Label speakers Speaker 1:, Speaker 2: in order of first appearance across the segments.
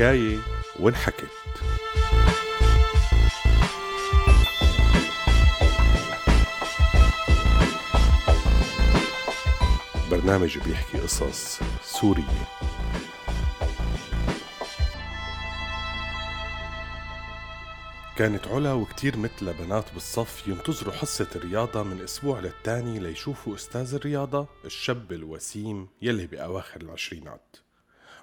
Speaker 1: حكاية وانحكت. برنامج بيحكي قصص سورية. كانت علا وكتير مثل بنات بالصف ينتظروا حصة الرياضة من أسبوع للتاني ليشوفوا أستاذ الرياضة الشاب الوسيم يلي بأواخر العشرينات.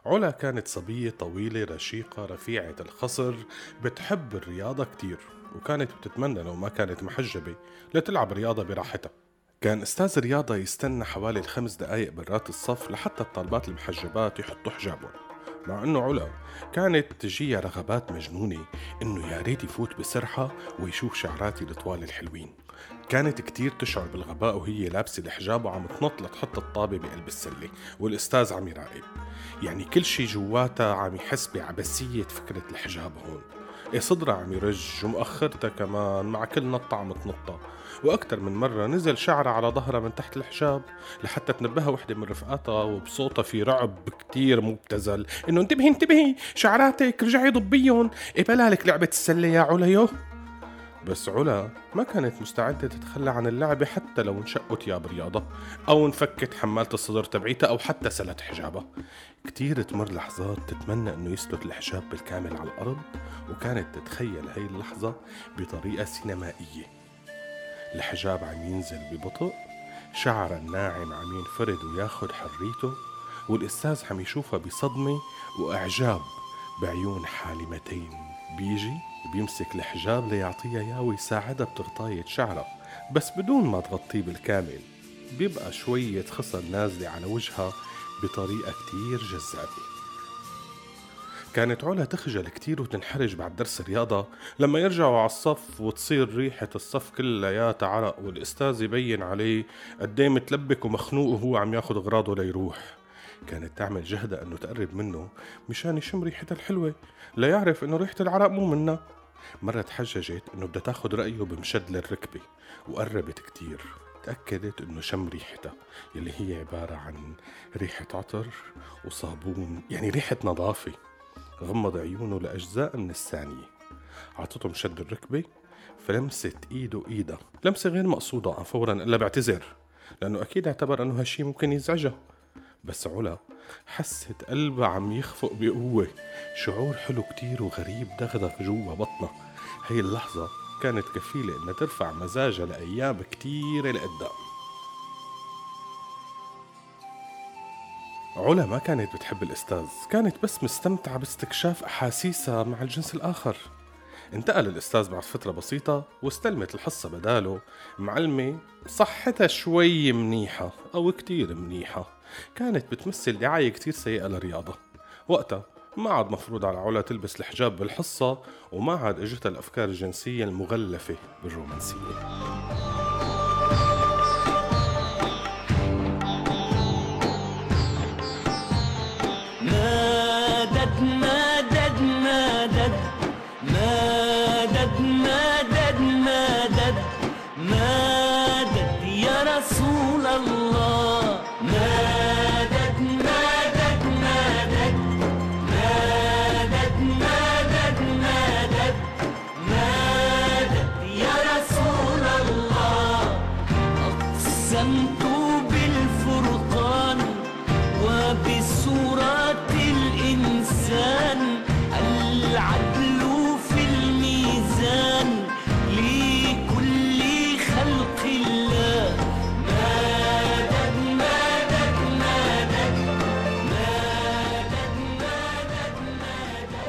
Speaker 1: علا كانت صبية طويلة رشيقة رفيعة الخصر بتحب الرياضة كتير وكانت بتتمنى لو ما كانت محجبة لتلعب رياضة براحتها. كان أستاذ الرياضة يستنى حوالي الخمس دقايق برات الصف لحتى الطالبات المحجبات يحطوا حجابهم مع إنه علا كانت تجيها رغبات مجنونة إنه يا ريت يفوت بسرحة ويشوف شعراتي الطوال الحلوين. كانت كتير تشعر بالغباء وهي لابسة الحجاب وعم تنط لتحط الطابة بقلب السلة والأستاذ عم يراقب. يعني كل شي جواتها عم يحس بعبثية فكرة الحجاب هون. إيه صدرها عم يرج ومؤخرتها كمان مع كل نطة عم تنطها. وأكثر من مرة نزل شعرها على ظهرها من تحت الحجاب لحتى تنبهها وحدة من رفقاتها وبصوتها في رعب كتير مبتذل. إنه انتبهي انتبهي شعراتك رجعي ضبيهم. إيه بلالك لعبة السلة يا عليو؟ بس علا ما كانت مستعدة تتخلى عن اللعبة حتى لو انشقوا تياب رياضة أو انفكت حمالة الصدر تبعيتها أو حتى سلت حجابها. كتير تمر لحظات تتمنى أنه يسلت الحجاب بالكامل على الأرض وكانت تتخيل هاي اللحظة بطريقة سينمائية. الحجاب عم ينزل ببطء شعر الناعم عم ينفرد وياخد حريته والأستاذ عم يشوفها بصدمة وإعجاب. بعيون حالمتين. بيجي بيمسك الحجاب ليعطيها اياه ويساعدها بتغطاية شعرها بس بدون ما تغطيه بالكامل. بيبقى شوية خصل نازلة على وجهها بطريقة كتير جذابة. كانت علا تخجل كتير وتنحرج بعد درس الرياضة. لما يرجعوا على الصف وتصير ريحة الصف كلياتها عرق والأستاذ يبين عليه قديه متلبك ومخنوق وهو عم ياخد أغراضه ليروح. كانت تعمل جهدها انه تقرب منه مشان يشم ريحتها الحلوة. ليعرف انه ريحة العرق مو منا مرة تحججت إنه بدها تاخد رأيه بمشد للركبة وقربت كتير. تأكدت إنه شم ريحتها يلي هي عبارة عن ريحة عطر وصابون يعني ريحة نظافة. غمض عيونه لأجزاء من الثانية. عطته مشد الركبة فلمست إيده إيدها. لمسة غير مقصودة فورا إلا بعتذر لأنه أكيد اعتبر إنه هالشي ممكن يزعجها. بس علا حست قلبها عم يخفق بقوة. شعور حلو كتير وغريب دغدغ جوا بطنها هي اللحظة كانت كفيلة إنها ترفع مزاجها لأيام كتيرة لقدام. علا ما كانت بتحب الأستاذ كانت بس مستمتعة باستكشاف أحاسيسها مع الجنس الآخر. انتقل الأستاذ بعد فترة بسيطة واستلمت الحصة بداله. معلمة صحتها شوي منيحة أو كتير منيحة. كانت بتمثل دعاية كتير سيئة للرياضة. وقتها ما عاد مفروض على علا تلبس الحجاب بالحصة وما عاد اجتها الأفكار الجنسية المغلفة بالرومانسية.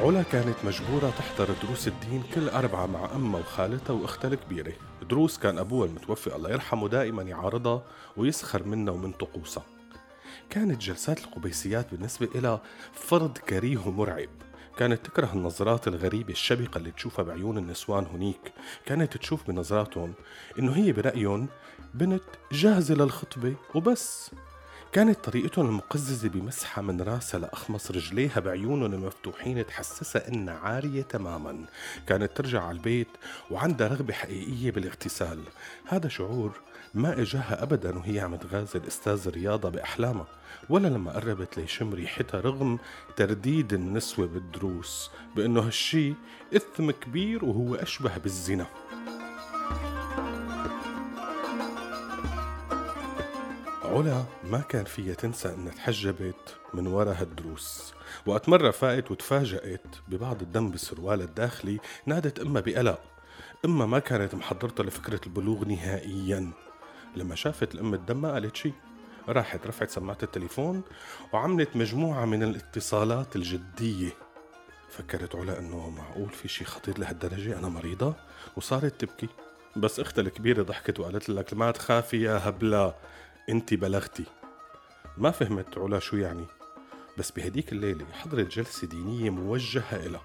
Speaker 1: علا كانت مجبورة تحضر دروس الدين كل أربعة مع أمها وخالتها وأختها الكبيرة. دروس كان أبوها المتوفي الله يرحمه دائما يعارضها ويسخر منها ومن طقوسها. كانت جلسات القبيسيات بالنسبة إلها فرض كريه ومرعب كانت تكره النظرات الغريبة الشبقة اللي تشوفها بعيون النسوان هنيك. كانت تشوف بنظراتهم إنه هي برأيهم بنت جاهزة للخطبة وبس. كانت طريقتهم المقززة بمسحة من راسها لأخمص رجليها بعيونهم المفتوحين تحسسها إنها عارية تماما. كانت ترجع على البيت وعندها رغبة حقيقية بالاغتسال. هذا شعور ما إجاها أبدا وهي عم تغازل أستاذ الرياضة بأحلامها. ولا لما قربت ليشم ريحتها رغم ترديد النسوة بالدروس بأنه هالشي إثم كبير وهو أشبه بالزنا. علا ما كان فيها تنسى انها تحجبت من ورا هالدروس وقت مرة فاقت وتفاجأت ببعض الدم بسروالها الداخلي نادت امها بقلق امها ما كانت محضرتها لفكرة البلوغ نهائيا. لما شافت الأم الدم ما قالت شي راحت رفعت سماعة التليفون وعملت مجموعة من الاتصالات الجدية. فكرت علا أنه معقول في شي خطير لهالدرجة؟ أنا مريضة؟ وصارت تبكي. بس أختها الكبيرة ضحكت وقالت لك ما تخافي يا هبلة. انت بلغتي. ما فهمت علا شو يعني؟ بس بهديك الليلة حضرت جلسة دينية موجهة إلها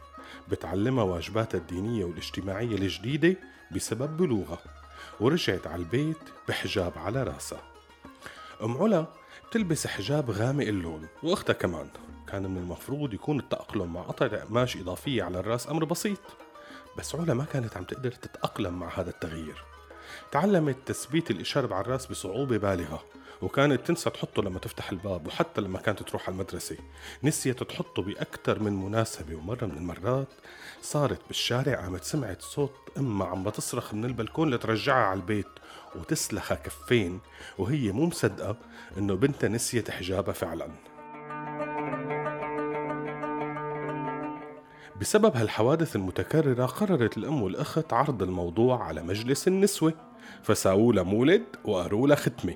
Speaker 1: بتعلمها واجباتها الدينية والاجتماعية الجديدة بسبب بلوغها ورجعت على البيت بحجاب على راسها. أم علا بتلبس حجاب غامق اللون وأختها كمان. كان من المفروض يكون التأقلم مع قطع قماش إضافية على الرأس أمر بسيط بس علا ما كانت عم تقدر تتأقلم مع هذا التغيير. تعلمت تثبيت الإشارب على الرأس بصعوبة بالغة وكانت تنسى تحطه لما تفتح الباب وحتى لما كانت تروح على المدرسة. نسيت تحطه بأكثر من مناسبة ومرة من المرات صارت بالشارع قامت سمعت صوت أمها عم بتصرخ من البلكون لترجعها على البيت وتسلخها كفين وهي مو مصدقة إنه بنتها نسيت حجابها فعلاً. بسبب هالحوادث المتكررة قررت الأم والأخت عرض الموضوع على مجلس النسوة فساووا لها مولد وقروا لها ختمة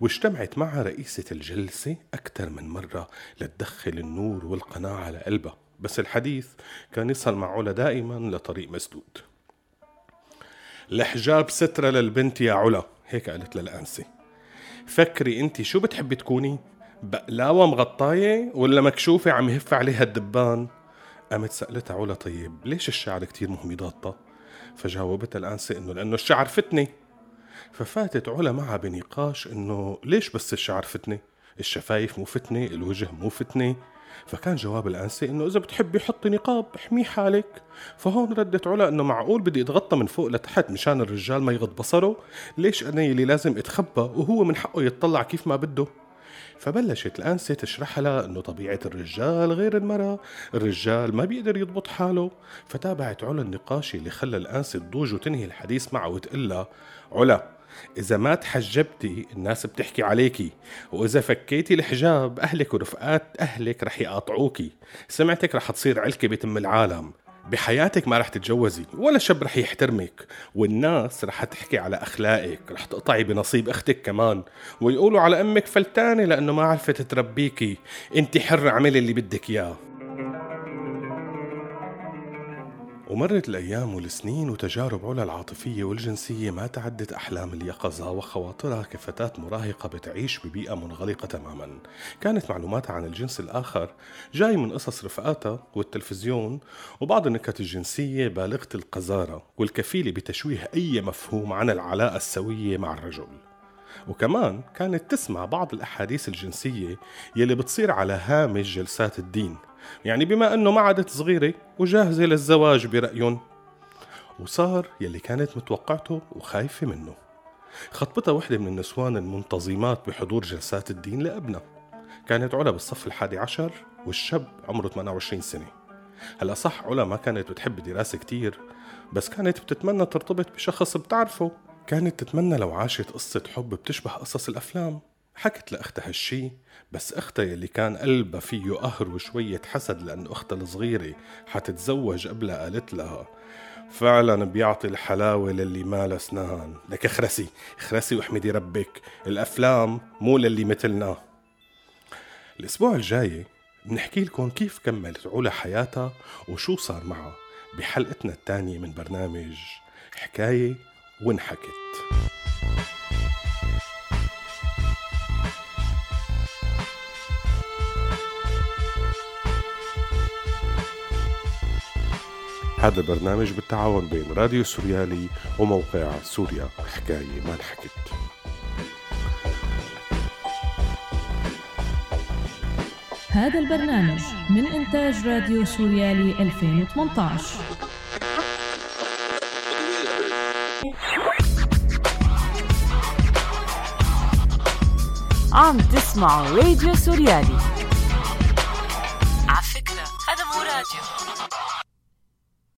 Speaker 1: واجتمعت معها رئيسة الجلسة أكثر من مرة لتدخل النور والقناعة لقلبها بس الحديث كان يصل مع علا دائما لطريق مسدود. الحجاب سترة للبنت يا علا هيك قالت للأنسة. فكري أنت شو بتحبي تكوني؟ بقلاوة مغطاية ولا مكشوفة عم يهف عليها الدبان؟ قامت سألتها علا طيب ليش الشعر كتير مهم يضغطها فجاوبتها الأنسة إنه لأنه الشعر فتنة ففاتت علا معها بنقاش إنه ليش بس الشعر فتنة الشفايف مو فتنة الوجه مو فتنة فكان جواب الأنسة إنه إذا بتحبي حطي نقاب احمي حالك. فهون ردت علا إنه معقول بدي أتغطى من فوق لتحت مشان الرجال ما يغض بصره ليش أنا اللي لازم أتخبى وهو من حقه يتطلع كيف ما بده؟ فبلشت الأنسة تشرح لها أنه طبيعة الرجال غير المرأة. الرجال ما بيقدر يضبط حاله. فتابعت علا النقاش اللي خلى الأنسة تضوج وتنهي الحديث معه وتقول لها علا إذا ما تحجبتي الناس بتحكي عليكي وإذا فكيتي الحجاب أهلك ورفقات أهلك رح يقاطعوكي. سمعتك رح تصير علكة بتم العالم. بحياتك ما رح تتجوزي ولا شاب رح يحترمك. والناس رح تحكي على أخلاقك رح تقطعي بنصيب أختك كمان. ويقولوا على أمك فلتانة لأنه ما عرفت تربيكي. انت حرة اعملي اللي بدك إياه. ومرت الأيام والسنين وتجارب علا العاطفية والجنسية ما تعدت أحلام اليقظة وخواطرها كفتاة مراهقة بتعيش ببيئة منغلقة تماما. كانت معلوماتها عن الجنس الآخر جاي من قصص رفقاتها والتلفزيون وبعض النكت الجنسية بالغة القذارة والكفيلة بتشويه أي مفهوم عن العلاقة السوية مع الرجل. وكمان كانت تسمع بعض الأحاديث الجنسية يلي بتصير على هامش جلسات الدين يعني بما أنه ما عادت صغيرة وجاهزة للزواج برأيهم. وصار يلي كانت متوقعته وخايفة منه. خطبتها وحدة من النسوان المنتظمات بحضور جلسات الدين لابنها. كانت علا بالصف الحادي عشر والشاب عمره 28 سنة. هلأ صح علا ما كانت بتحب الدراسة كتير بس كانت بتتمنى ترتبط بشخص بتعرفه. كانت تتمنى لو عاشت قصة حب بتشبه قصص الأفلام. حكت لأختها هالشي بس أختها يلي كان قلبها فيه قهر وشوية حسد لأن أختها الصغيرة حتتزوج قبلها قالت لها فعلا بيعطي الحلاوة للي ما له أسنان لك اخرسي اخرسي واحمدي ربك الأفلام مو للي مثلنا. الأسبوع الجاي بنحكي لكم كيف كملت علا حياتها وشو صار معها بحلقتنا الثانية من برنامج حكاية وانحكت. هذا البرنامج بالتعاون بين راديو سوريالي وموقع سوريا حكاية ما انحكت.
Speaker 2: هذا البرنامج من إنتاج راديو سوريالي 2018
Speaker 3: عم تسمعوا راديو سوريالي